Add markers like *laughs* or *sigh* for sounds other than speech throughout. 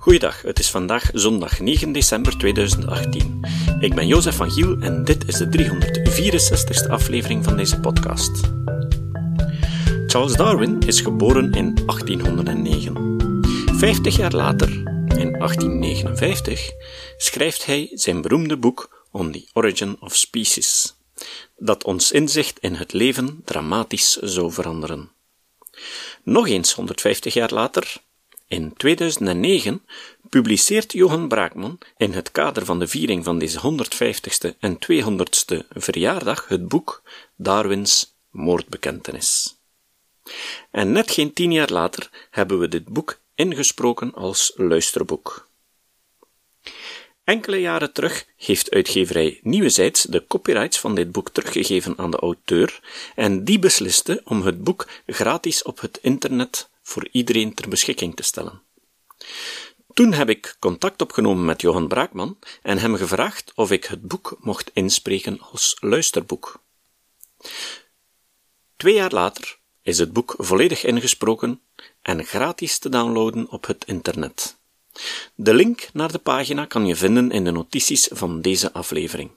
Goeiedag, het is vandaag zondag 9 december 2018. Ik ben Jozef van Giel en dit is de 364ste aflevering van deze podcast. Charles Darwin is geboren in 1809. Vijftig jaar later, in 1859, schrijft hij zijn beroemde boek On the Origin of Species, dat ons inzicht in het leven dramatisch zou veranderen. Nog eens 150 jaar later, in 2009 publiceert Johan Braakman in het kader van de viering van deze 150ste en 200ste verjaardag het boek Darwins Moordbekentenis. En net geen tien jaar later hebben we dit boek ingesproken als luisterboek. Enkele jaren terug heeft uitgeverij Nieuwezijds de copyrights van dit boek teruggegeven aan de auteur en die besliste om het boek gratis op het internet voor iedereen ter beschikking te stellen. Toen heb ik contact opgenomen met Johan Braakman en hem gevraagd of ik het boek mocht inspreken als luisterboek. Twee jaar later is het boek volledig ingesproken en gratis te downloaden op het internet. De link naar de pagina kan je vinden in de notities van deze aflevering.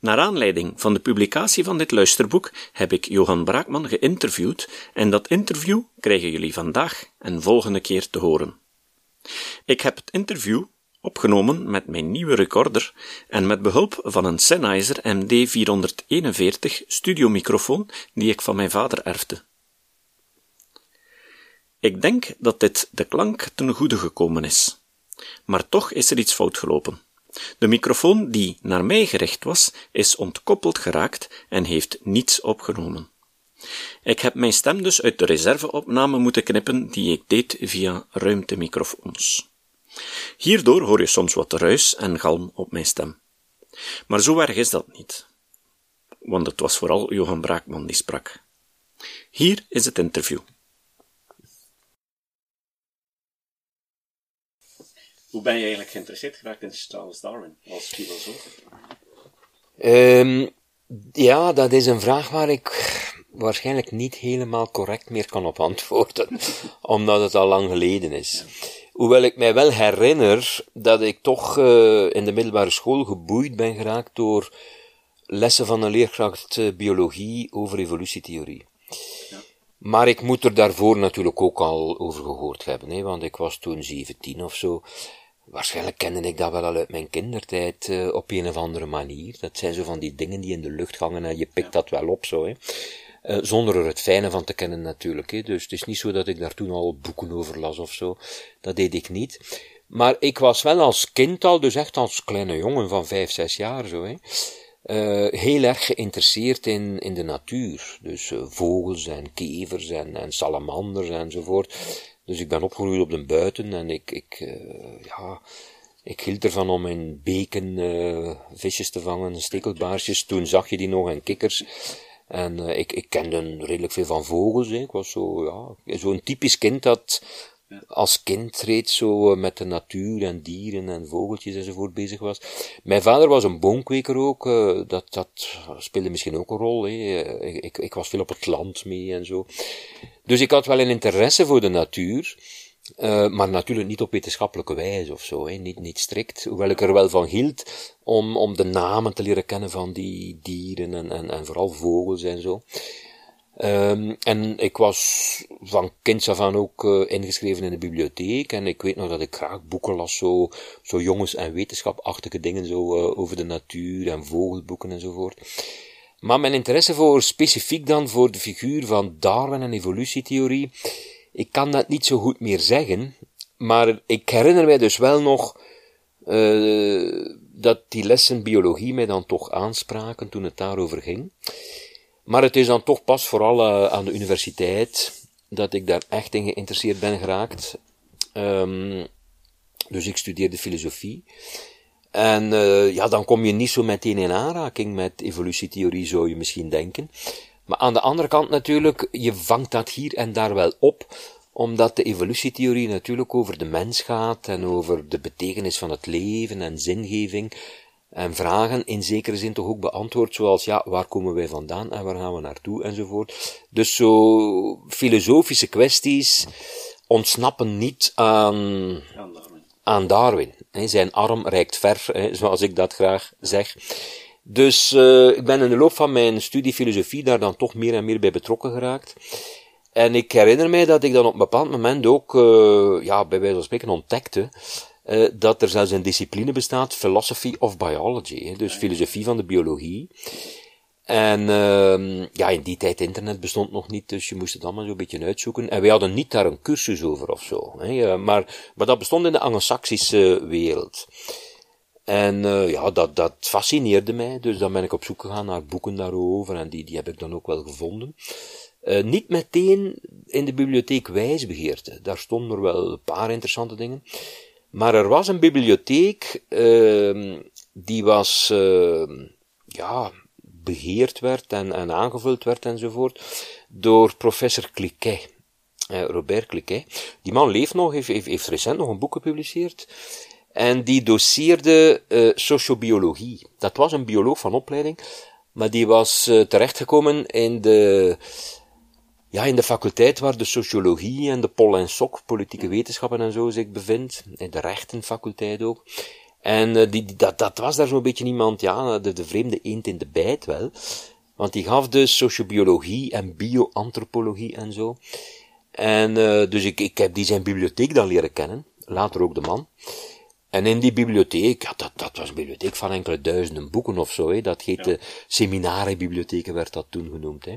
Naar aanleiding van de publicatie van dit luisterboek heb ik Johan Braakman geïnterviewd en dat interview krijgen jullie vandaag en volgende keer te horen. Ik heb het interview opgenomen met mijn nieuwe recorder en met behulp van een Sennheiser MD441 studiomicrofoon die ik van mijn vader erfde. Ik denk dat dit de klank ten goede gekomen is. Maar toch is er iets fout gelopen. De microfoon die naar mij gericht was, is ontkoppeld geraakt en heeft niets opgenomen. Ik heb mijn stem dus uit de reserveopname moeten knippen die ik deed via ruimtemicrofoons. Hierdoor hoor je soms wat ruis en galm op mijn stem. Maar zo erg is dat niet. Want het was vooral Johan Braakman die sprak. Hier is het interview. Hoe ben je eigenlijk geïnteresseerd geraakt in Charles Darwin als filosoof? Um, ja, dat is een vraag waar ik waarschijnlijk niet helemaal correct meer kan op antwoorden, *laughs* omdat het al lang geleden is. Hoewel ik mij wel herinner dat ik toch uh, in de middelbare school geboeid ben geraakt door lessen van een leerkracht uh, biologie over evolutietheorie. Maar ik moet er daarvoor natuurlijk ook al over gehoord hebben, hè, want ik was toen 17 of zo. Waarschijnlijk kende ik dat wel al uit mijn kindertijd uh, op een of andere manier. Dat zijn zo van die dingen die in de lucht hangen en je pikt dat wel op zo. Hè. Uh, zonder er het fijne van te kennen natuurlijk. Hè. Dus het is niet zo dat ik daar toen al boeken over las of zo. Dat deed ik niet. Maar ik was wel als kind al, dus echt als kleine jongen van vijf, zes jaar zo, hè, uh, heel erg geïnteresseerd in, in de natuur. Dus uh, vogels en kevers en, en salamanders enzovoort. Dus ik ben opgegroeid op de buiten en ik, ik, uh, ja, ik hield ervan om in beken visjes te vangen, stekelbaarsjes. Toen zag je die nog en kikkers. En ik, ik kende redelijk veel van vogels. Hè. Ik was zo, ja, zo'n typisch kind dat als kind reeds zo met de natuur en dieren en vogeltjes enzovoort bezig was. Mijn vader was een boomkweker ook, uh, dat, dat speelde misschien ook een rol. Hè. Ik, ik, was veel op het land mee en zo. Dus ik had wel een interesse voor de natuur, maar natuurlijk niet op wetenschappelijke wijze of zo. Niet, niet strikt, hoewel ik er wel van hield om, om de namen te leren kennen van die dieren en, en, en vooral vogels en zo. Um, en ik was van kinds af aan ook uh, ingeschreven in de bibliotheek. En ik weet nog dat ik graag boeken las, zo, zo jongens- en wetenschapachtige dingen, zo uh, over de natuur en vogelboeken enzovoort. Maar mijn interesse voor, specifiek dan voor de figuur van Darwin en evolutietheorie, ik kan dat niet zo goed meer zeggen. Maar ik herinner mij dus wel nog, uh, dat die lessen biologie mij dan toch aanspraken toen het daarover ging. Maar het is dan toch pas vooral uh, aan de universiteit dat ik daar echt in geïnteresseerd ben geraakt. Um, dus ik studeerde filosofie. En uh, ja, dan kom je niet zo meteen in aanraking met evolutietheorie, zou je misschien denken. Maar aan de andere kant natuurlijk, je vangt dat hier en daar wel op, omdat de evolutietheorie natuurlijk over de mens gaat en over de betekenis van het leven en zingeving en vragen in zekere zin toch ook beantwoord, zoals ja, waar komen wij vandaan en waar gaan we naartoe enzovoort. Dus zo filosofische kwesties ontsnappen niet aan, aan Darwin. Zijn arm reikt ver, zoals ik dat graag zeg. Dus uh, ik ben in de loop van mijn studie filosofie daar dan toch meer en meer bij betrokken geraakt. En ik herinner mij dat ik dan op een bepaald moment ook, uh, ja, bij wijze van spreken ontdekte, uh, dat er zelfs een discipline bestaat, philosophy of biology, dus filosofie van de biologie. En uh, ja, in die tijd internet bestond nog niet, dus je moest het allemaal zo'n beetje uitzoeken. En wij hadden niet daar een cursus over of zo. Hè, maar, maar dat bestond in de anglo-saxische wereld. En uh, ja, dat, dat fascineerde mij, dus dan ben ik op zoek gegaan naar boeken daarover, en die, die heb ik dan ook wel gevonden. Uh, niet meteen in de bibliotheek Wijsbegeerte, daar stonden er wel een paar interessante dingen. Maar er was een bibliotheek, uh, die was, uh, ja, beheerd werd en, en aangevuld werd enzovoort, door professor Cliquet. Uh, Robert Cliquet. Die man leeft nog, heeft, heeft, heeft recent nog een boek gepubliceerd. En die doseerde uh, sociobiologie. Dat was een bioloog van opleiding, maar die was uh, terechtgekomen in de, ja, in de faculteit waar de sociologie en de pol en sok, politieke wetenschappen en zo zich bevindt. In de rechtenfaculteit ook. En uh, die, dat, dat was daar zo'n beetje iemand, ja, de, de vreemde eend in de bijt wel. Want die gaf dus sociobiologie en bioantropologie en zo. En uh, dus ik, ik heb die zijn bibliotheek dan leren kennen. Later ook de man. En in die bibliotheek, ja, dat, dat was een bibliotheek van enkele duizenden boeken of zo, hè. dat heette ja. seminarenbibliotheken, werd dat toen genoemd. Hè.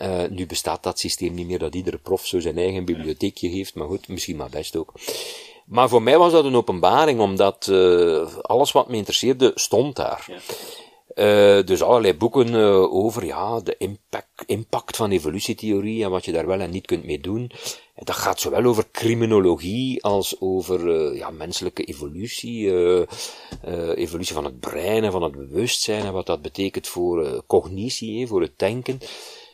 Uh, nu bestaat dat systeem niet meer, dat iedere prof zo zijn eigen bibliotheekje heeft, maar goed, misschien maar best ook. Maar voor mij was dat een openbaring, omdat uh, alles wat me interesseerde stond daar. Ja. Uh, dus allerlei boeken uh, over ja, de impact, impact van evolutietheorie en wat je daar wel en niet kunt mee doen. En dat gaat zowel over criminologie als over uh, ja, menselijke evolutie, evolutie van het brein en van het bewustzijn en wat dat betekent voor cognitie, voor het denken.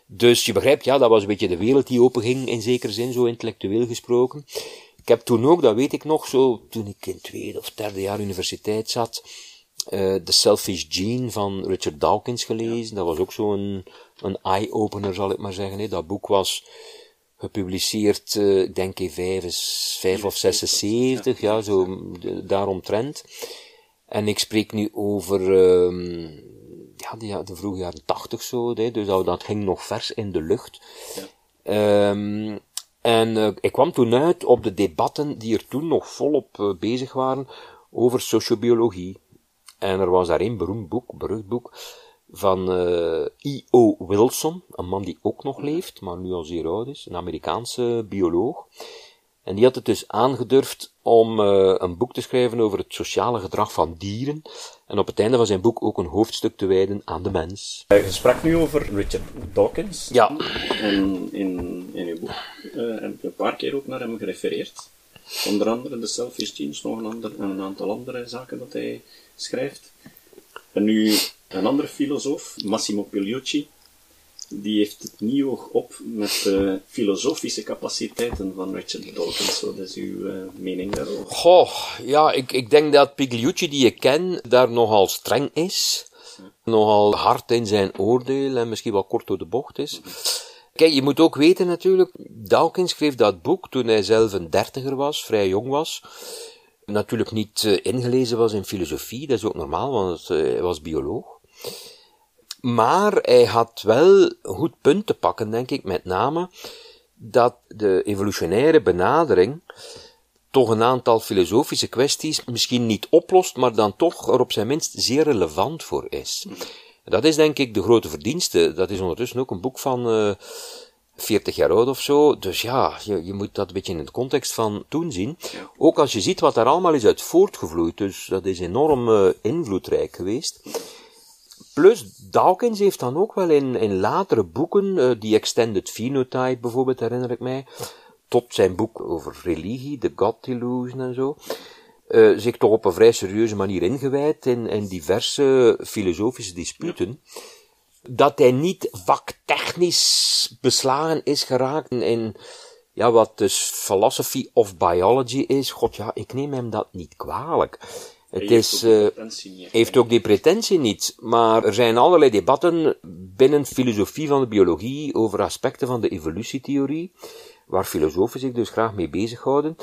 Dus je begrijpt, ja, dat was een beetje de wereld die openging in zekere zin, zo intellectueel gesproken. Ik heb toen ook, dat weet ik nog, zo, toen ik in tweede of derde jaar universiteit zat, uh, The Selfish Gene van Richard Dawkins gelezen. Dat was ook zo'n een eye-opener, zal ik maar zeggen. Hè. Dat boek was gepubliceerd, uh, ik denk in 5, of 76, ja, zo daaromtrent. En ik spreek nu over, um, ja, de, de vroege jaren 80 zo, dus dat, dat ging nog vers in de lucht. Ja. Um, en uh, ik kwam toen uit op de debatten die er toen nog volop uh, bezig waren over sociobiologie. En er was daar een beroemd boek, berucht boek, van uh, I.O. Wilson, een man die ook nog leeft, maar nu al zeer oud is, een Amerikaanse bioloog. En die had het dus aangedurfd om uh, een boek te schrijven over het sociale gedrag van dieren. En op het einde van zijn boek ook een hoofdstuk te wijden aan de mens. Je sprak nu over Richard Dawkins. Ja. En in, in uw boek uh, heb je een paar keer ook naar hem gerefereerd. Onder andere de Selfish Genes, nog een, ander, een aantal andere zaken dat hij schrijft. En nu een andere filosoof, Massimo Pigliucci, die heeft het nieuw oog op met de filosofische capaciteiten van Richard Dawkins. Wat is uw uh, mening daarover? Goh, ja, ik, ik denk dat Pigliucci, die ik ken, daar nogal streng is. Nogal hard in zijn oordeel en misschien wel kort door de bocht is. Kijk, je moet ook weten natuurlijk, Dawkins schreef dat boek toen hij zelf een dertiger was, vrij jong was natuurlijk niet uh, ingelezen was in filosofie, dat is ook normaal, want hij was bioloog. Maar hij had wel een goed punt te pakken, denk ik, met name dat de evolutionaire benadering toch een aantal filosofische kwesties misschien niet oplost, maar dan toch er op zijn minst zeer relevant voor is. Dat is denk ik de grote verdienste. Dat is ondertussen ook een boek van uh, 40 jaar oud of zo. Dus ja, je, je moet dat een beetje in het context van toen zien. Ook als je ziet wat daar allemaal is uit voortgevloeid. Dus dat is enorm uh, invloedrijk geweest. Plus, Dawkins heeft dan ook wel in, in latere boeken, uh, die Extended Phenotype bijvoorbeeld, herinner ik mij, tot zijn boek over religie, The God Illusion en zo, uh, zich toch op een vrij serieuze manier ingewijd in, in diverse filosofische disputen dat hij niet vaktechnisch beslagen is geraakt in, ja, wat dus philosophy of biology is. God, ja, ik neem hem dat niet kwalijk. Het is, uh, heeft ook die pretentie niet, maar er zijn allerlei debatten binnen filosofie van de biologie over aspecten van de evolutietheorie, waar filosofen zich dus graag mee bezighouden,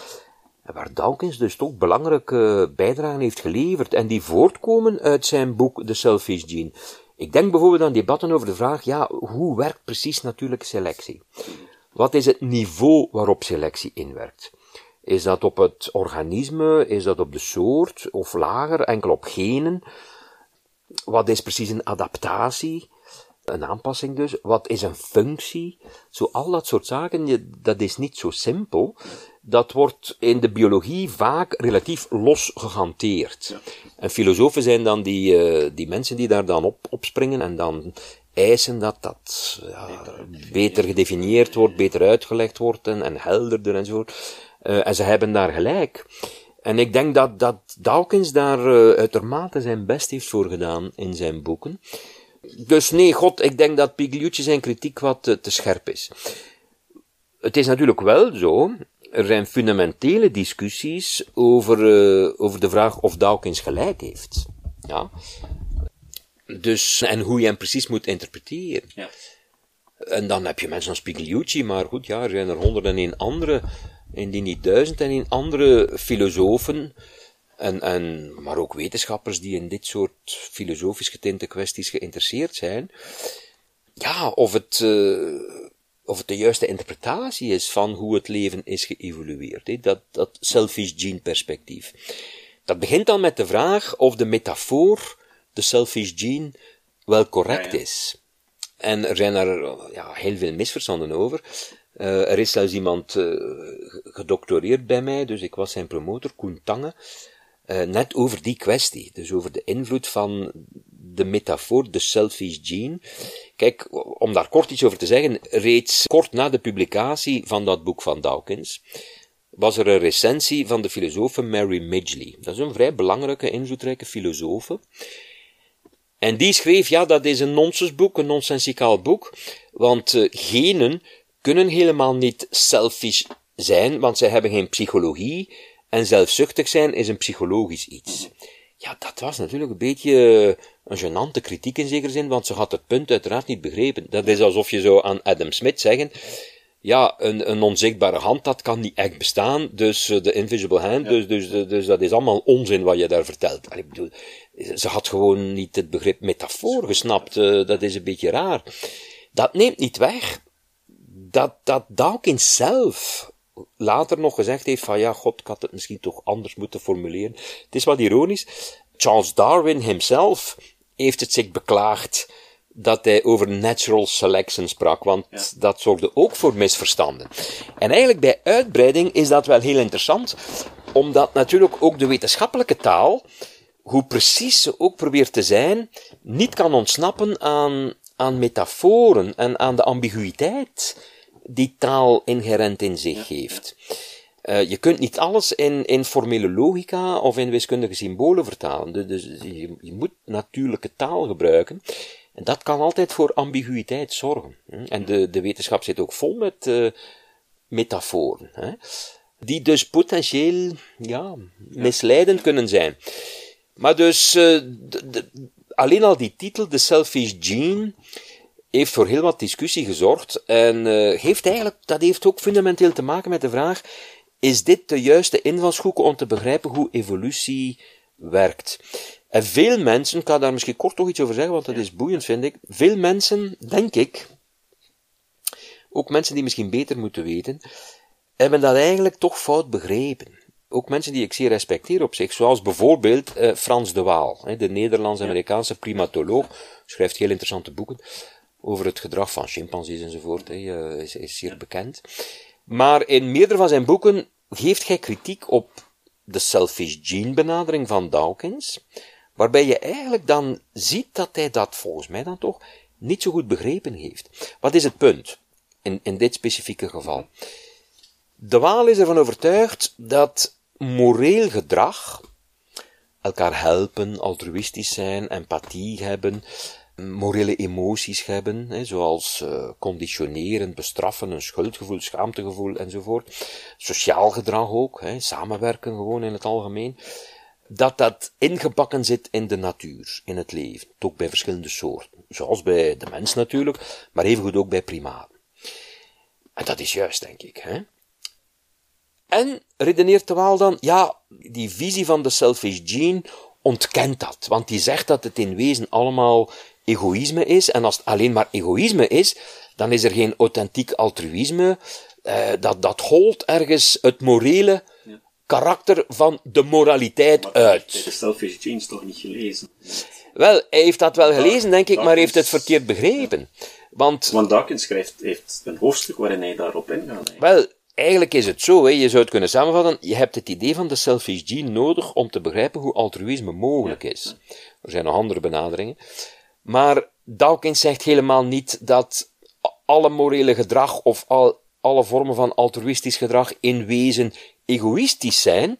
en waar Dawkins dus toch belangrijke bijdragen heeft geleverd, en die voortkomen uit zijn boek The Selfish Gene. Ik denk bijvoorbeeld aan debatten over de vraag, ja, hoe werkt precies natuurlijke selectie? Wat is het niveau waarop selectie inwerkt? Is dat op het organisme? Is dat op de soort? Of lager, enkel op genen? Wat is precies een adaptatie? Een aanpassing dus. Wat is een functie? Zo al dat soort zaken, dat is niet zo simpel. Dat wordt in de biologie vaak relatief los gehanteerd. En filosofen zijn dan die, uh, die mensen die daar dan op, opspringen en dan eisen dat dat ja, beter, gedefinieerd wordt, beter uitgelegd wordt en, en helderder enzovoort. Uh, en ze hebben daar gelijk. En ik denk dat, dat Dawkins daar uh, uitermate zijn best heeft voor gedaan in zijn boeken. Dus nee, god, ik denk dat Pigliucci zijn kritiek wat te, te scherp is. Het is natuurlijk wel zo, er zijn fundamentele discussies over, uh, over de vraag of Dawkins gelijk heeft. Ja. Dus, en hoe je hem precies moet interpreteren. Ja. En dan heb je mensen als Pigliucci, maar goed, ja, er zijn er honderden en andere indien niet duizend en in andere filosofen, en, en, maar ook wetenschappers die in dit soort filosofisch getinte kwesties geïnteresseerd zijn, ja, of het, uh, of het de juiste interpretatie is van hoe het leven is geëvolueerd. Dat, dat selfish gene perspectief. Dat begint dan met de vraag of de metafoor, de selfish gene, wel correct is. En er zijn er ja, heel veel misverstanden over. Uh, er is zelfs iemand uh, gedoctoreerd bij mij, dus ik was zijn promotor, Koen Tange, uh, net over die kwestie. Dus over de invloed van de metafoor, de selfish gene. Kijk, om daar kort iets over te zeggen, reeds kort na de publicatie van dat boek van Dawkins, was er een recensie van de filosoof Mary Midgley. Dat is een vrij belangrijke, invloedrijke filosoof. En die schreef, ja, dat is een nonsensboek, een nonsensicaal boek, want genen kunnen helemaal niet selfish zijn, want zij hebben geen psychologie, en zelfzuchtig zijn is een psychologisch iets. Ja, dat was natuurlijk een beetje een genante kritiek in zekere zin, want ze had het punt uiteraard niet begrepen. Dat is alsof je zo aan Adam Smith zeggen, ja, een, een onzichtbare hand, dat kan niet echt bestaan, dus eh, de invisible hand, dus, dus, dus dat is allemaal onzin wat je daar vertelt. Ik bedoel, ze had gewoon niet het begrip metafoor gesnapt, uh, dat is een beetje raar. Dat neemt niet weg dat, dat Dawkins zelf later nog gezegd heeft van ja, god, ik had het misschien toch anders moeten formuleren. Het is wat ironisch. Charles Darwin himself heeft het zich beklaagd dat hij over natural selection sprak, want dat zorgde ook voor misverstanden. En eigenlijk bij uitbreiding is dat wel heel interessant, omdat natuurlijk ook de wetenschappelijke taal, hoe precies ze ook probeert te zijn, niet kan ontsnappen aan, aan metaforen en aan de ambiguïteit die taal inherent in zich heeft. Uh, je kunt niet alles in, in formele logica of in wiskundige symbolen vertalen. Dus, dus je, je, moet natuurlijke taal gebruiken. En dat kan altijd voor ambiguïteit zorgen. En de, de wetenschap zit ook vol met uh, metaforen. Hè? Die dus potentieel ja, misleidend kunnen zijn. Maar dus, uh, de, de, alleen al die titel, de selfish gene, heeft voor heel wat discussie gezorgd en uh, heeft eigenlijk, dat heeft ook fundamenteel te maken met de vraag, is dit de juiste invalshoek om te begrijpen hoe evolutie werkt? En veel mensen, ik kan daar misschien kort toch iets over zeggen, want dat is boeiend vind ik, veel mensen, denk ik, ook mensen die misschien beter moeten weten, hebben dat eigenlijk toch fout begrepen. Ook mensen die ik zeer respecteer op zich, zoals bijvoorbeeld uh, Frans de Waal, de Nederlands-Amerikaanse primatoloog, schrijft heel interessante boeken over het gedrag van chimpansees enzovoort, hè, is, is zeer bekend. Maar in meerdere van zijn boeken geeft hij kritiek op de selfish gene benadering van Dawkins, waarbij je eigenlijk dan ziet dat hij dat volgens mij dan toch niet zo goed begrepen heeft. Wat is het punt in, in dit specifieke geval? De Waal is ervan overtuigd dat moreel gedrag, elkaar helpen, altruïstisch zijn, empathie hebben, morele emoties hebben, hè, zoals uh, conditioneren, bestraffen, een schuldgevoel, schaamtegevoel enzovoort. Sociaal gedrag ook, hè, samenwerken gewoon in het algemeen. Dat dat ingebakken zit in de natuur, in het leven, ook bij verschillende soorten. Zoals bij de mens natuurlijk, maar evengoed ook bij primaten. En dat is juist, denk ik. Hè? En redeneert de Waal dan, ja, die visie van de selfish gene ontkent dat. Want die zegt dat het in wezen allemaal egoïsme is. En als het alleen maar egoïsme is, dan is er geen authentiek altruïsme. Uh, dat, dat holt ergens het morele karakter van de moraliteit maar uit. De selfish gene is toch niet gelezen? Wel, hij heeft dat wel gelezen, denk ik, maar heeft het verkeerd begrepen. Want, Want Dawkins schrijft, heeft een hoofdstuk waarin hij daarop ingaat. Wel, eigenlijk is het zo, hè, je zou het kunnen samenvatten, je hebt het idee van de selfish gene nodig om te begrijpen hoe altruïsme mogelijk is. Er zijn nog andere benaderingen. Maar Dawkins zegt helemaal niet dat alle morele gedrag of al, alle vormen van altruïstisch gedrag in wezen egoïstisch zijn.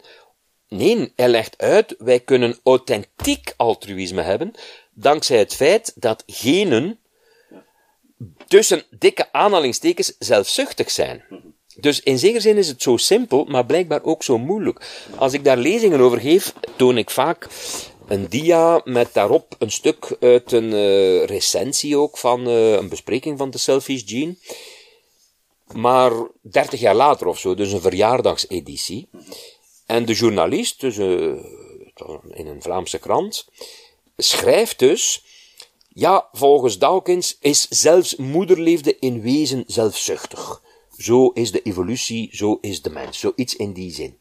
Nee, hij legt uit, wij kunnen authentiek altruïsme hebben, dankzij het feit dat genen tussen dikke aanhalingstekens zelfzuchtig zijn. Dus in zekere zin is het zo simpel, maar blijkbaar ook zo moeilijk. Als ik daar lezingen over geef, toon ik vaak een dia met daarop een stuk uit een uh, recensie ook van uh, een bespreking van de Selfish Gene. Maar dertig jaar later of zo, dus een verjaardagseditie. En de journalist, dus uh, in een Vlaamse krant, schrijft dus, ja, volgens Dawkins is zelfs moederliefde in wezen zelfzuchtig. Zo is de evolutie, zo is de mens, zoiets in die zin.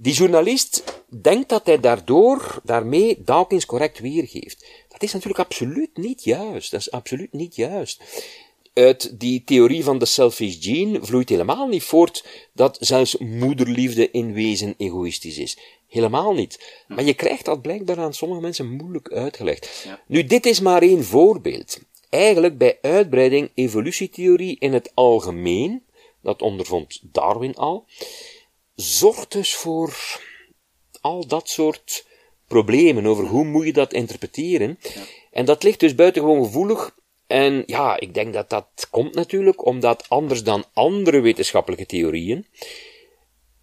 Die journalist denkt dat hij daardoor, daarmee Dawkins correct weergeeft. Dat is natuurlijk absoluut niet juist. Dat is absoluut niet juist. Uit die theorie van de selfish gene vloeit helemaal niet voort dat zelfs moederliefde in wezen egoïstisch is. Helemaal niet. Maar je krijgt dat blijkbaar aan sommige mensen moeilijk uitgelegd. Ja. Nu, dit is maar één voorbeeld. Eigenlijk bij uitbreiding evolutietheorie in het algemeen, dat ondervond Darwin al, zorgt dus voor al dat soort problemen over hoe moet je dat interpreteren. Ja. En dat ligt dus buitengewoon gevoelig. En ja, ik denk dat dat komt natuurlijk omdat anders dan andere wetenschappelijke theorieën,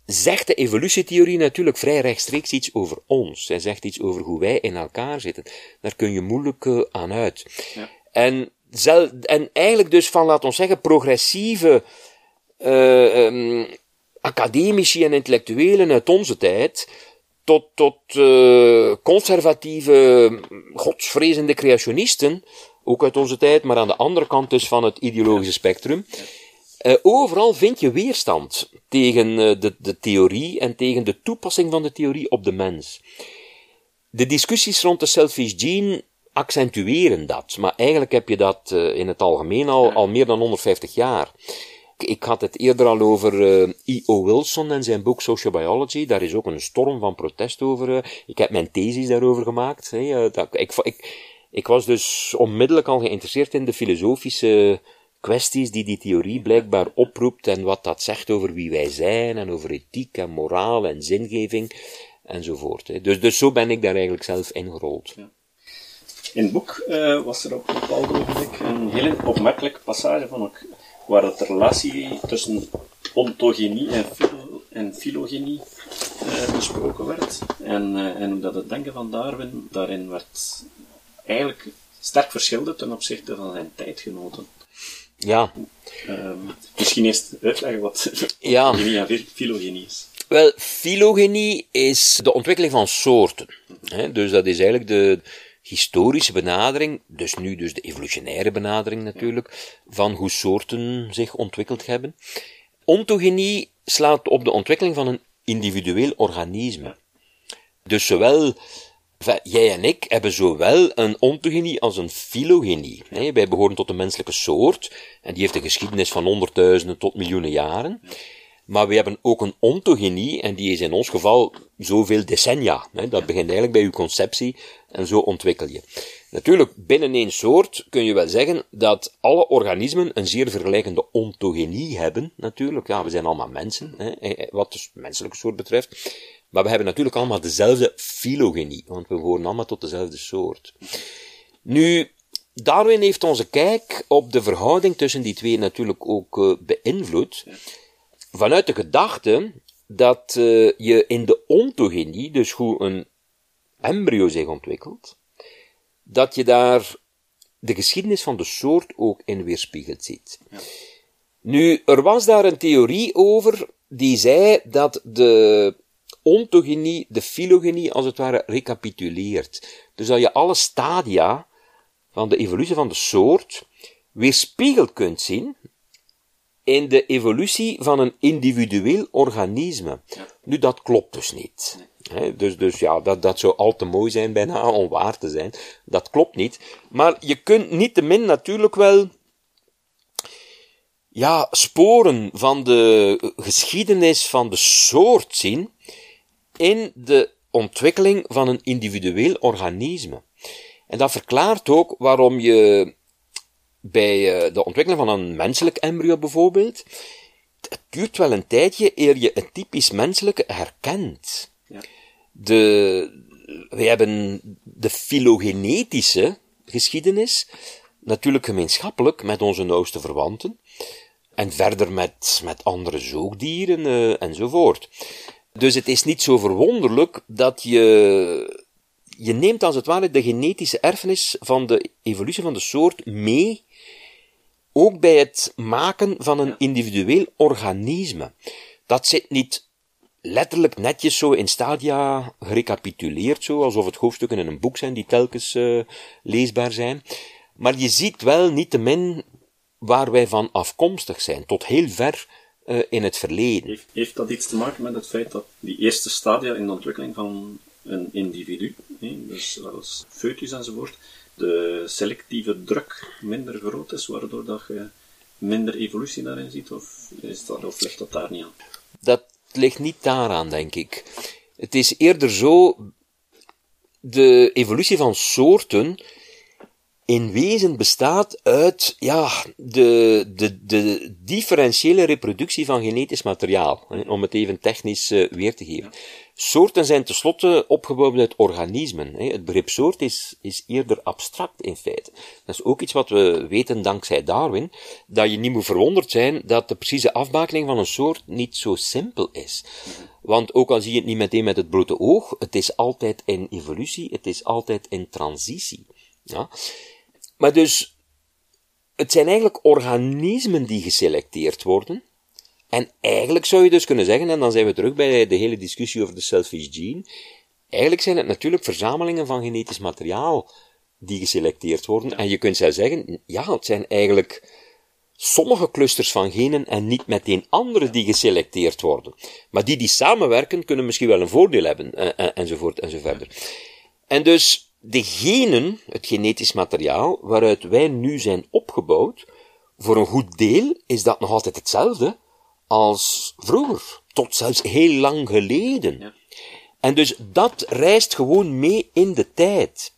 zegt de evolutietheorie natuurlijk vrij rechtstreeks iets over ons. Hij zegt iets over hoe wij in elkaar zitten. Daar kun je moeilijk uh, aan uit. Ja. En, zel, en eigenlijk dus van, laten we zeggen, progressieve uh, um, academici en intellectuelen uit onze tijd, tot, tot uh, conservatieve, godsvrezende creationisten, ook uit onze tijd, maar aan de andere kant dus van het ideologische spectrum. Uh, overal vind je weerstand tegen uh, de, de theorie en tegen de toepassing van de theorie op de mens. De discussies rond de selfish gene accentueren dat, maar eigenlijk heb je dat in het algemeen al, al meer dan 150 jaar. Ik had het eerder al over E.O. Wilson en zijn boek Social Biology. Daar is ook een storm van protest over. Uh, ik heb mijn thesis daarover gemaakt. Uh, dat, ik, ik, ik was dus onmiddellijk al geïnteresseerd in de filosofische kwesties die die theorie blijkbaar oproept en wat dat zegt over wie wij zijn en over ethiek en moraal en zingeving enzovoort. Dus, dus zo ben ik daar eigenlijk zelf ingerold. Ja. In het boek was er op een bepaald ogenblik een hele opmerkelijke passage van ook, waar het de relatie tussen ontogenie en, filo, en filogenie uh, besproken werd. En, uh, en hoe dat het denken van Darwin daarin werd eigenlijk sterk verschilde ten opzichte van zijn tijdgenoten. Ja. Um, misschien eerst uitleggen wat *laughs* ja. ontogenie en filogenie is. Wel, filogenie is de ontwikkeling van soorten. Hè? Dus dat is eigenlijk de historische benadering, dus nu dus de evolutionaire benadering natuurlijk, van hoe soorten zich ontwikkeld hebben. Ontogenie slaat op de ontwikkeling van een individueel organisme. Dus zowel jij en ik hebben zowel een ontogenie als een filogenie. Wij behoren tot de menselijke soort, en die heeft een geschiedenis van honderdduizenden tot miljoenen jaren. Maar we hebben ook een ontogenie, en die is in ons geval zoveel decennia. Hè. Dat begint eigenlijk bij uw conceptie, en zo ontwikkel je. Natuurlijk, binnen één soort kun je wel zeggen dat alle organismen een zeer vergelijkende ontogenie hebben, natuurlijk. Ja, we zijn allemaal mensen, hè, wat dus de menselijke soort betreft. Maar we hebben natuurlijk allemaal dezelfde filogenie, want we behoren allemaal tot dezelfde soort. Nu, Darwin heeft onze kijk op de verhouding tussen die twee natuurlijk ook uh, beïnvloed. Vanuit de gedachte dat uh, je in de ontogenie, dus hoe een embryo zich ontwikkelt, dat je daar de geschiedenis van de soort ook in weerspiegeld ziet. Ja. Nu, er was daar een theorie over die zei dat de ontogenie de filogenie als het ware recapituleert. Dus dat je alle stadia van de evolutie van de soort weerspiegeld kunt zien in de evolutie van een individueel organisme. Nu, dat klopt dus niet. dus, dus ja, dat, dat zou al te mooi zijn bijna *laughs* om waar te zijn. Dat klopt niet. Maar je kunt niet te min natuurlijk wel ja, sporen van de geschiedenis van de soort zien in de ontwikkeling van een individueel organisme. En dat verklaart ook waarom je bij eh, de ontwikkeling van een menselijk embryo bijvoorbeeld, het duurt wel een tijdje eer je een typisch menselijke herkent. Ja. De, wij hebben de filogenetische geschiedenis, natuurlijk gemeenschappelijk met onze nauwste verwanten, en verder met, met andere zoogdieren uh, enzovoort. Dus het is niet zo verwonderlijk dat je, je neemt als het ware de genetische erfenis van de evolutie van de soort mee, ook bij het maken van een individueel organisme. Dat zit niet letterlijk netjes zo in stadia gerecapituleerd, zo, alsof het hoofdstukken in een boek zijn die telkens uh, leesbaar zijn. Maar je ziet wel niet te min waar wij van afkomstig zijn, tot heel ver uh, in het verleden. Heeft, heeft, dat iets te maken met het feit dat die eerste stadia in de ontwikkeling van een individu, hè, dus als foetus enzovoort, de selectieve druk minder groot is, waardoor dat je minder evolutie daarin ziet, of, is dat, of ligt dat daar niet aan? Dat ligt niet daaraan, denk ik. Het is eerder zo, de evolutie van soorten in wezen bestaat uit ja, de, de, de differentiële reproductie van genetisch materiaal, om het even technisch uh, weer te geven. Soorten zijn tenslotte opgebouwd uit organismen. Het begrip soort is, is eerder abstract in feite. Dat is ook iets wat we weten dankzij Darwin, dat je niet moet verwonderd zijn dat de precieze afbakening van een soort niet zo simpel is. Want ook al zie je het niet meteen met het blote oog, het is altijd in evolutie, het is altijd in transitie. Ja? Maar dus, het zijn eigenlijk organismen die geselecteerd worden. En eigenlijk zou je dus kunnen zeggen, en dan zijn we terug bij de hele discussie over de selfish gene, eigenlijk zijn het natuurlijk verzamelingen van genetisch materiaal die geselecteerd worden. En je kunt zelfs zeggen, ja, het zijn eigenlijk sommige clusters van genen en niet meteen andere die geselecteerd worden. Maar die die samenwerken kunnen misschien wel een voordeel hebben, enzovoort enzoverder. En dus, de genen, het genetisch materiaal, waaruit wij nu zijn opgebouwd, voor een goed deel is dat nog altijd hetzelfde als vroeger, tot zelfs heel lang geleden. Ja. En dus dat reist gewoon mee in de tijd.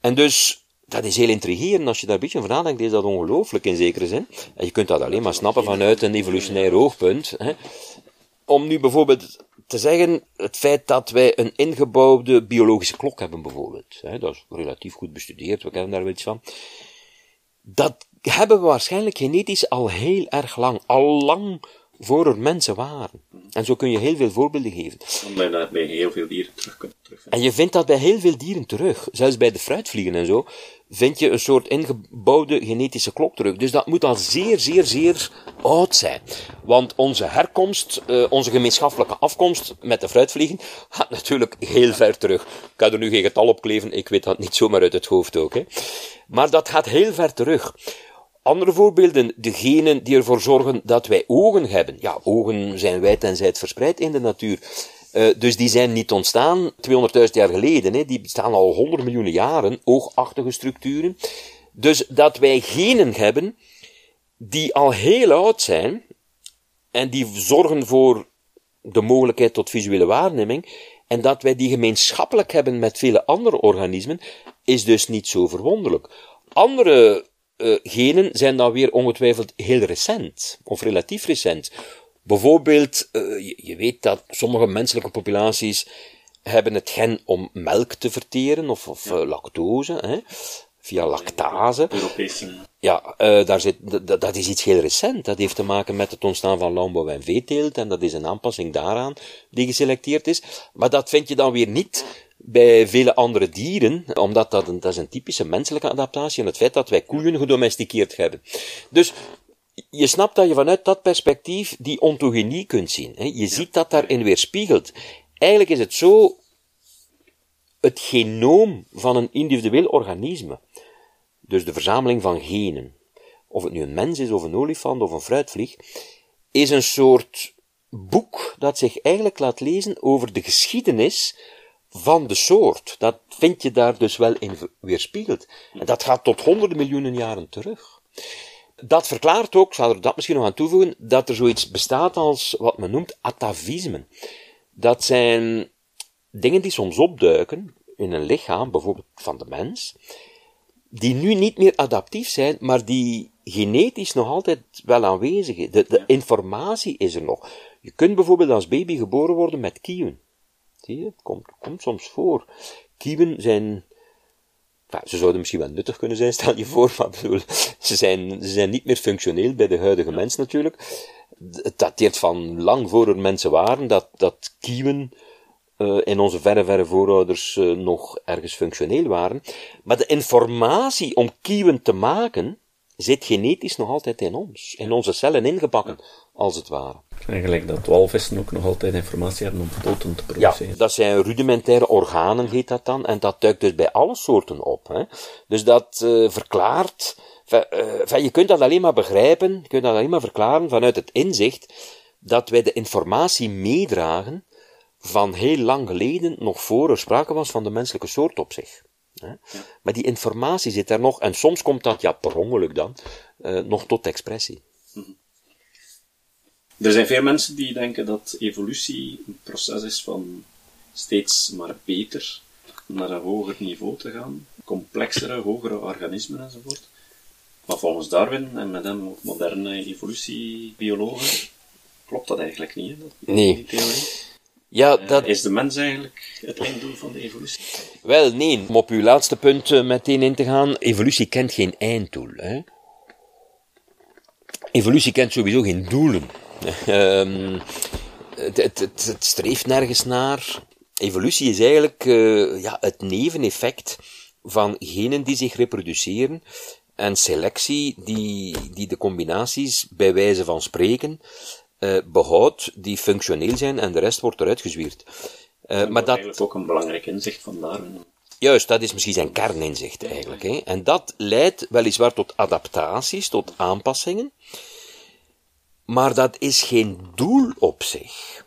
En dus, dat is heel intrigerend. Als je daar een beetje over nadenkt, is dat ongelooflijk in zekere zin. En je kunt dat alleen maar snappen vanuit een evolutionair oogpunt. Hè. Om nu bijvoorbeeld te zeggen, het feit dat wij een ingebouwde biologische klok hebben bijvoorbeeld, hè, dat is relatief goed bestudeerd, we kennen daar wel iets van, dat hebben we waarschijnlijk genetisch al heel erg lang, al lang voor er mensen waren. En zo kun je heel veel voorbeelden geven. Omdat je bij heel veel dieren terug kunt En je vindt dat bij heel veel dieren terug. Zelfs bij de fruitvliegen en zo, vind je een soort ingebouwde genetische klok terug. Dus dat moet al zeer, zeer, zeer oud zijn. Want onze herkomst, uh, onze gemeenschappelijke afkomst met de fruitvliegen, gaat natuurlijk heel ver terug. Ik kan er nu geen getal op kleven, ik weet dat niet zomaar uit het hoofd ook. Hè. Maar dat gaat heel ver terug. Andere voorbeelden, degenen die ervoor zorgen dat wij ogen hebben. Ja, ogen zijn wijd en zijd verspreid in de natuur. Uh, dus die zijn niet ontstaan 200.000 jaar geleden, hè. die bestaan al 100 miljoen jaren, oogachtige structuren. Dus dat wij genen hebben die al heel oud zijn en die zorgen voor de mogelijkheid tot visuele waarneming en dat wij die gemeenschappelijk hebben met vele andere organismen, is dus niet zo verwonderlijk. Andere uh, genen zijn dan weer ongetwijfeld heel recent, of relatief recent. Bijvoorbeeld, uh, je, je, weet dat sommige menselijke populaties hebben het gen om melk te verteren, of, of uh, lactose, hè, via lactase. Europese. Ja, uh, daar zit, dat is iets heel recent. Dat heeft te maken met het ontstaan van landbouw en veeteelt, en dat is een aanpassing daaraan die geselecteerd is. Maar dat vind je dan weer niet bij vele andere dieren, omdat dat een, dat is een typische menselijke adaptatie en het feit dat wij koeien gedomesticeerd hebben. Dus je snapt dat je vanuit dat perspectief die ontogenie kunt zien. Hè? Je ziet dat daarin weerspiegelt. Eigenlijk is het zo, het genoom van een individueel organisme, dus de verzameling van genen, of het nu een mens is, of een olifant, of een fruitvlieg, is een soort boek dat zich eigenlijk laat lezen over de geschiedenis van de soort. Dat vind je daar dus wel in weerspiegeld. En dat gaat tot honderden miljoenen jaren terug. Dat verklaart ook, ik er dat misschien nog aan toevoegen, dat er zoiets bestaat als wat men noemt atavismen. Dat zijn dingen die soms opduiken in een lichaam, bijvoorbeeld van de mens, die nu niet meer adaptief zijn, maar die genetisch nog altijd wel aanwezig is. De, de informatie is er nog. Je kunt bijvoorbeeld als baby geboren worden met kieven. Zie je? Het komt, komt soms voor. Kieven zijn, ze zouden misschien wel nuttig kunnen zijn, *laughs* stel je voor, maar bedoel, ze zijn, ze zijn niet meer functioneel bij de huidige mens natuurlijk. Het dateert van lang voor er mensen waren, dat, dat kieven uh, in onze verre, verre voorouders uh, nog ergens functioneel waren. Maar de informatie om kieven te maken, zit genetisch nog altijd in ons. In onze cellen ingebakken, als het ware. Eigenlijk dat walvissen ook nog altijd informatie hebben om poten te produceren. Ja, dat zijn rudimentaire organen, heet dat dan. En dat duikt dus bij alle soorten op. Hè. Dus dat uh, verklaart... Je kunt dat alleen maar begrijpen, je kunt dat alleen maar verklaren vanuit het inzicht dat wij de informatie meedragen van heel lang geleden, nog voor er sprake was van de menselijke soort op zich. Ja. Maar die informatie zit er nog, en soms komt dat, ja, per ongeluk dan, uh, nog tot expressie. Mhm. Er zijn veel mensen die denken dat evolutie een proces is van steeds maar beter naar een hoger niveau te gaan, complexere, hogere organismen enzovoort. Maar volgens Darwin en met hem ook moderne evolutiebiologen klopt dat eigenlijk niet, hè? Dat, nee. Die theorie. Ja, eh, dat... Is de mens eigenlijk het einddoel van de evolutie? Wel, nee. Om op uw laatste punt eh, meteen in te gaan, evolutie kent geen einddoel. Hè? Evolutie kent sowieso geen doelen. *laughs* um, het, het, het, streeft nergens naar. Evolutie is eigenlijk uh, ja, het neveneffect van genen die zich reproduceren en selectie die, die de combinaties bij wijze van spreken behoudt die functioneel zijn en de rest wordt eruit gezwierd. Uh, maar dat is ook een belangrijk inzicht van Darwin. Juist, dat is misschien zijn kerninzicht eigenlijk. Hè. En dat leidt weliswaar tot adaptaties, tot aanpassingen, maar dat is geen doel op zich.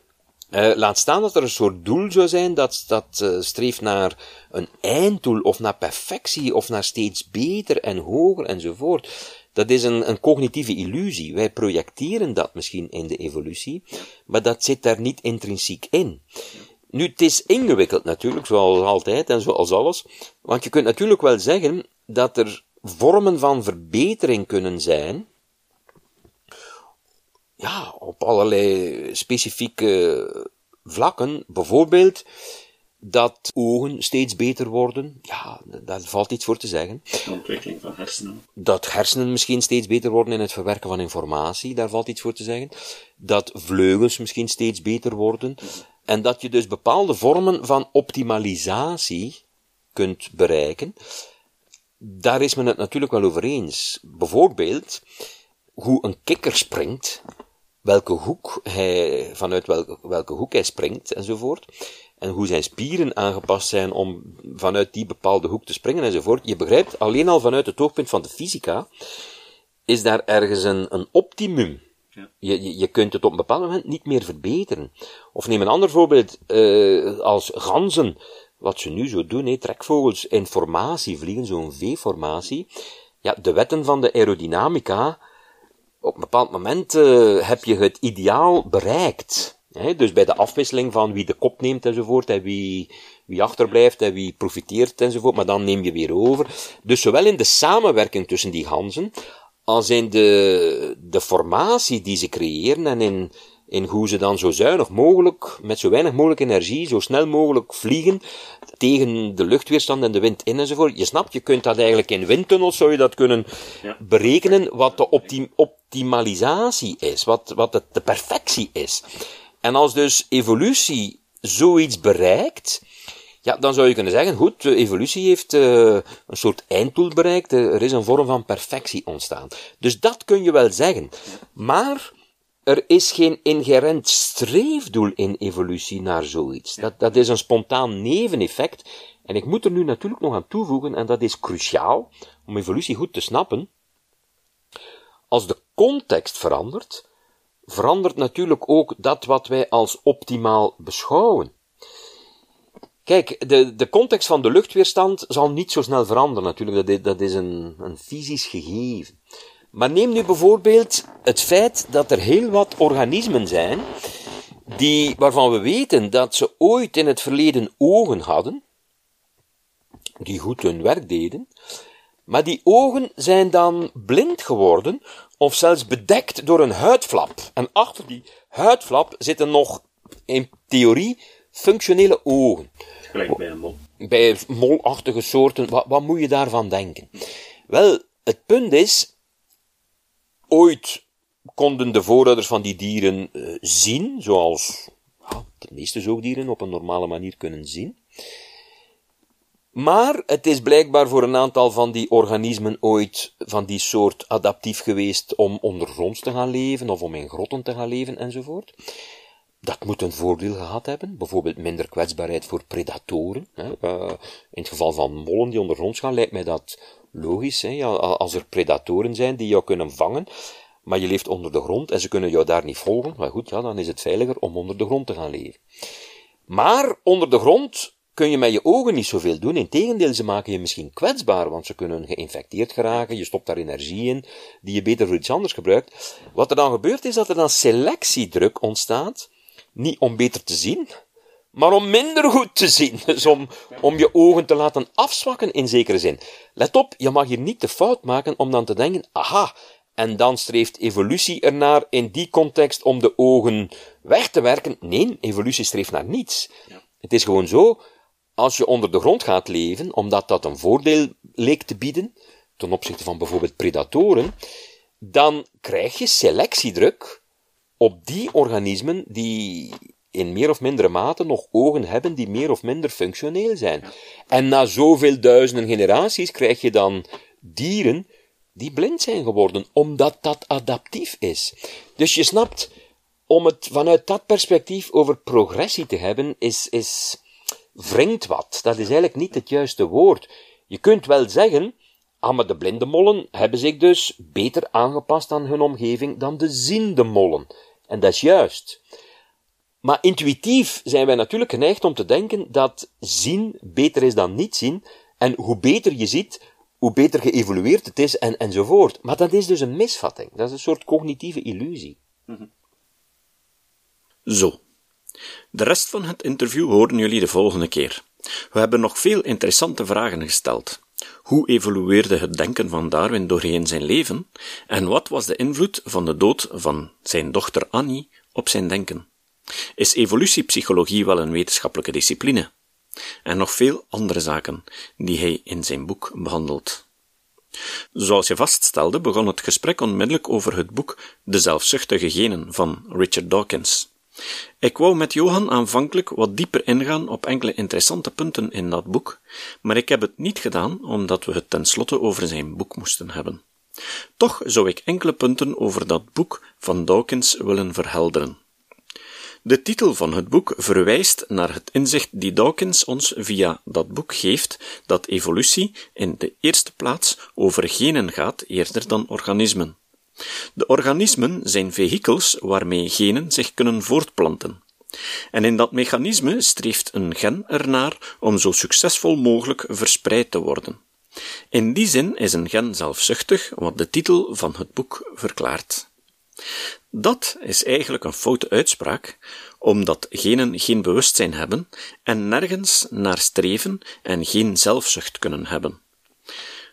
Uh, laat staan dat er een soort doel zou zijn dat, dat uh, streeft naar een einddoel of naar perfectie of naar steeds beter en hoger enzovoort. Dat is een, een cognitieve illusie. Wij projecteren dat misschien in de evolutie, maar dat zit daar niet intrinsiek in. Nu, het is ingewikkeld natuurlijk, zoals altijd en zoals alles, want je kunt natuurlijk wel zeggen dat er vormen van verbetering kunnen zijn, ja, op allerlei specifieke vlakken. Bijvoorbeeld, dat ogen steeds beter worden, ja, daar valt iets voor te zeggen. De ontwikkeling van hersenen. Dat hersenen misschien steeds beter worden in het verwerken van informatie, daar valt iets voor te zeggen. Dat vleugels misschien steeds beter worden. En dat je dus bepaalde vormen van optimalisatie kunt bereiken. Daar is men het natuurlijk wel over eens. Bijvoorbeeld, hoe een kikker springt, welke hoek hij, vanuit welke, welke hoek hij springt, enzovoort en hoe zijn spieren aangepast zijn om vanuit die bepaalde hoek te springen enzovoort. Je begrijpt, alleen al vanuit het oogpunt van de fysica, is daar ergens een, een optimum. Ja. Je, je, je kunt het op een bepaald moment niet meer verbeteren. Of neem een ander voorbeeld, uh, als ganzen, wat ze nu zo doen, he, trekvogels in formatie vliegen, zo'n V-formatie. Ja, de wetten van de aerodynamica, op een bepaald moment uh, heb je het ideaal bereikt dus bij de afwisseling van wie de kop neemt enzovoort, en wie, wie achterblijft en wie profiteert enzovoort, maar dan neem je weer over. Dus zowel in de samenwerking tussen die ganzen, als in de, de formatie die ze creëren en in, in hoe ze dan zo zuinig mogelijk, met zo weinig mogelijk energie, zo snel mogelijk vliegen, tegen de luchtweerstand en de wind in enzovoort. Je snapt, je kunt dat eigenlijk in windtunnels, zou je dat kunnen ja. berekenen, wat de optim, optimalisatie is, wat, wat de, de perfectie is. En als dus evolutie zoiets bereikt, Ja, dan zou je kunnen zeggen, goed, evolutie heeft uh, een soort einddoel bereikt, er is een vorm van perfectie ontstaan. Dus dat kun je wel zeggen. Maar er is geen inherent streefdoel in evolutie naar zoiets. Dat, dat is een spontaan neveneffect. En ik moet er nu natuurlijk nog aan toevoegen, en dat is cruciaal, om evolutie goed te snappen. Als de context verandert, verandert natuurlijk ook dat wat wij als optimaal beschouwen. Kijk, de, de context van de luchtweerstand zal niet zo snel veranderen natuurlijk, dat is, een, een fysisch gegeven. Maar neem nu bijvoorbeeld het feit dat er heel wat organismen zijn, die, waarvan we weten dat ze ooit in het verleden ogen hadden, die goed hun werk deden, maar die ogen zijn dan blind geworden, of zelfs bedekt door een huidflap. En achter die huidflap zitten nog, in theorie, functionele ogen. Gelijk bij een mol. Bij molachtige soorten, wat, wat moet je daarvan denken? Wel, het punt is, ooit konden de voorouders van die dieren uh, zien, zoals ja, de meeste zoogdieren op een normale manier kunnen zien. Maar het is blijkbaar voor een aantal van die organismen ooit van die soort adaptief geweest om ondergronds te gaan leven of om in grotten te gaan leven enzovoort. Dat moet een voordeel gehad hebben, bijvoorbeeld minder kwetsbaarheid voor predatoren. Uh, in het geval van mollen die ondergronds gaan, lijkt mij dat logisch. Als er predatoren zijn die jou kunnen vangen, maar je leeft onder de grond en ze kunnen jou daar niet volgen, maar goed, ja, dan is het veiliger om onder de grond te gaan leven. Maar onder de grond kun je met je ogen niet zoveel doen. Integendeel, ze maken je misschien kwetsbaar, want ze kunnen geïnfecteerd geraken. Je stopt daar energie in, die je beter voor iets anders gebruikt. Wat er dan gebeurt, is dat er dan selectiedruk ontstaat. Niet om beter te zien, maar om minder goed te zien. *laughs* Dus om, om je ogen te laten afzwakken in zekere zin. Let op, je mag hier niet de fout maken om dan te denken, aha, en dan streeft evolutie ernaar in die context om de ogen weg te werken. Nee, evolutie streeft naar niets. Het is gewoon zo, als je onder de grond gaat leven, omdat dat een voordeel leek te bieden, ten opzichte van bijvoorbeeld predatoren, dan krijg je selectiedruk op die organismen die in meer of mindere mate nog ogen hebben die meer of minder functioneel zijn. En na zoveel duizenden generaties krijg je dan dieren die blind zijn geworden, omdat dat adaptief is. Dus je snapt, om het vanuit dat perspectief over progressie te hebben, is, is, wringt wat. Dat is eigenlijk niet het juiste woord. Je kunt wel zeggen, ah, maar de blinde mollen hebben zich dus beter aangepast aan hun omgeving dan de ziende mollen. En dat is juist. Maar intuïtief zijn wij natuurlijk geneigd om te denken dat zien beter is dan niet zien, en hoe beter je ziet, hoe beter geëvolueerd het is, en, enzovoort. Maar dat is dus een misvatting. Dat is een soort cognitieve illusie. Zo. De rest van het interview horen jullie de volgende keer. We hebben nog veel interessante vragen gesteld. Hoe evolueerde het denken van Darwin doorheen zijn leven? En wat was de invloed van de dood van zijn dochter Annie op zijn denken? Is evolutiepsychologie wel een wetenschappelijke discipline? En nog veel andere zaken die hij in zijn boek behandelt. Zoals je vaststelde, begon het gesprek onmiddellijk over het boek De zelfzuchtige genen van Richard Dawkins. Ik wou met Johan aanvankelijk wat dieper ingaan op enkele interessante punten in dat boek, maar ik heb het niet gedaan omdat we het tenslotte over zijn boek moesten hebben. Toch zou ik enkele punten over dat boek van Dawkins willen verhelderen. De titel van het boek verwijst naar het inzicht die Dawkins ons via dat boek geeft dat evolutie in de eerste plaats over genen gaat eerder dan organismen. De organismen zijn vehikels waarmee genen zich kunnen voortplanten. En in dat mechanisme streeft een gen ernaar om zo succesvol mogelijk verspreid te worden. In die zin is een gen zelfzuchtig, wat de titel van het boek verklaart. Dat is eigenlijk een foute uitspraak, omdat genen geen bewustzijn hebben en nergens naar streven en geen zelfzucht kunnen hebben.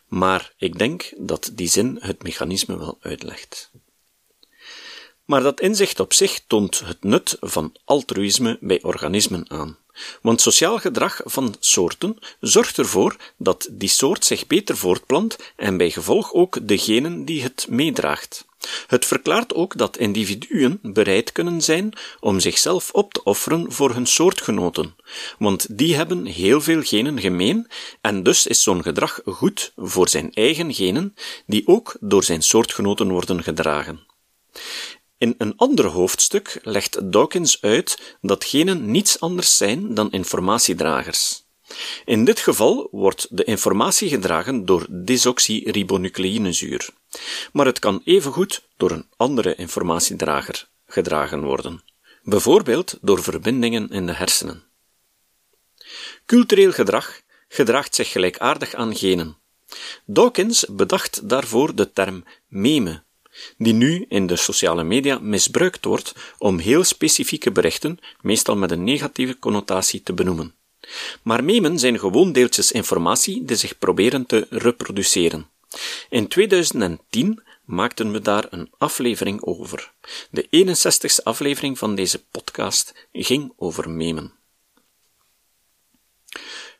Maar ik denk dat die zin het mechanisme wel uitlegt. Maar dat inzicht op zich toont het nut van altruïsme bij organismen aan. Want sociaal gedrag van soorten zorgt ervoor dat die soort zich beter voortplant en bij gevolg ook degenen die het meedraagt. Het verklaart ook dat individuen bereid kunnen zijn om zichzelf op te offeren voor hun soortgenoten, want die hebben heel veel genen gemeen en dus is zo'n gedrag goed voor zijn eigen genen, die ook door zijn soortgenoten worden gedragen. In een ander hoofdstuk legt Dawkins uit dat genen niets anders zijn dan informatiedragers. In dit geval wordt de informatie gedragen door desoxyribonucleïnezuur, maar het kan evengoed door een andere informatiedrager gedragen worden, bijvoorbeeld door verbindingen in de hersenen. Cultureel gedrag gedraagt zich gelijkaardig aan genen. Dawkins bedacht daarvoor de term meme, die nu in de sociale media misbruikt wordt om heel specifieke berichten, meestal met een negatieve connotatie, te benoemen. Maar memen zijn gewoon deeltjes informatie die zich proberen te reproduceren. In 2010 maakten we daar een aflevering over. De 61ste aflevering van deze podcast ging over memen.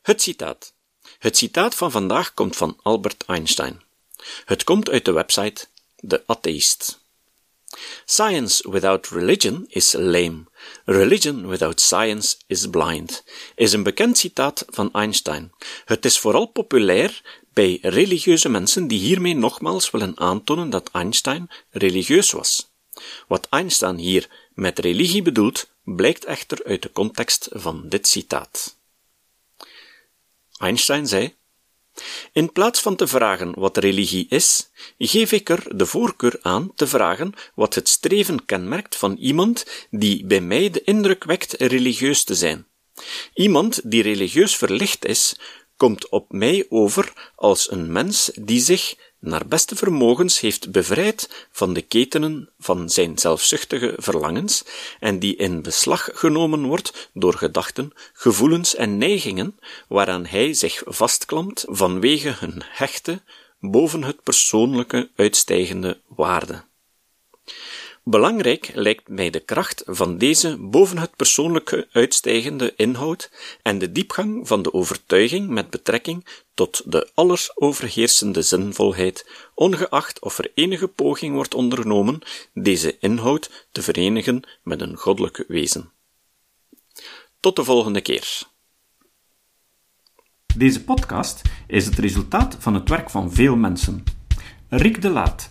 Het citaat. Het citaat van vandaag komt van Albert Einstein. Het komt uit de website The Atheist. Science without religion is lame. Religion without science is blind, is een bekend citaat van Einstein. Het is vooral populair bij religieuze mensen die hiermee nogmaals willen aantonen dat Einstein religieus was. Wat Einstein hier met religie bedoelt, blijkt echter uit de context van dit citaat. Einstein zei: in plaats van te vragen wat religie is, geef ik er de voorkeur aan te vragen wat het streven kenmerkt van iemand die bij mij de indruk wekt religieus te zijn. Iemand die religieus verlicht is, komt op mij over als een mens die zich naar beste vermogens heeft bevrijd van de ketenen van zijn zelfzuchtige verlangens en die in beslag genomen wordt door gedachten, gevoelens en neigingen waaraan hij zich vastklampt vanwege hun hechte, boven het persoonlijke uitstijgende waarde. Belangrijk lijkt mij de kracht van deze boven het persoonlijke uitstijgende inhoud en de diepgang van de overtuiging met betrekking tot de alles overheersende zinvolheid, ongeacht of er enige poging wordt ondernomen deze inhoud te verenigen met een goddelijk wezen. Tot de volgende keer. Deze podcast is het resultaat van het werk van veel mensen. Rick de Laat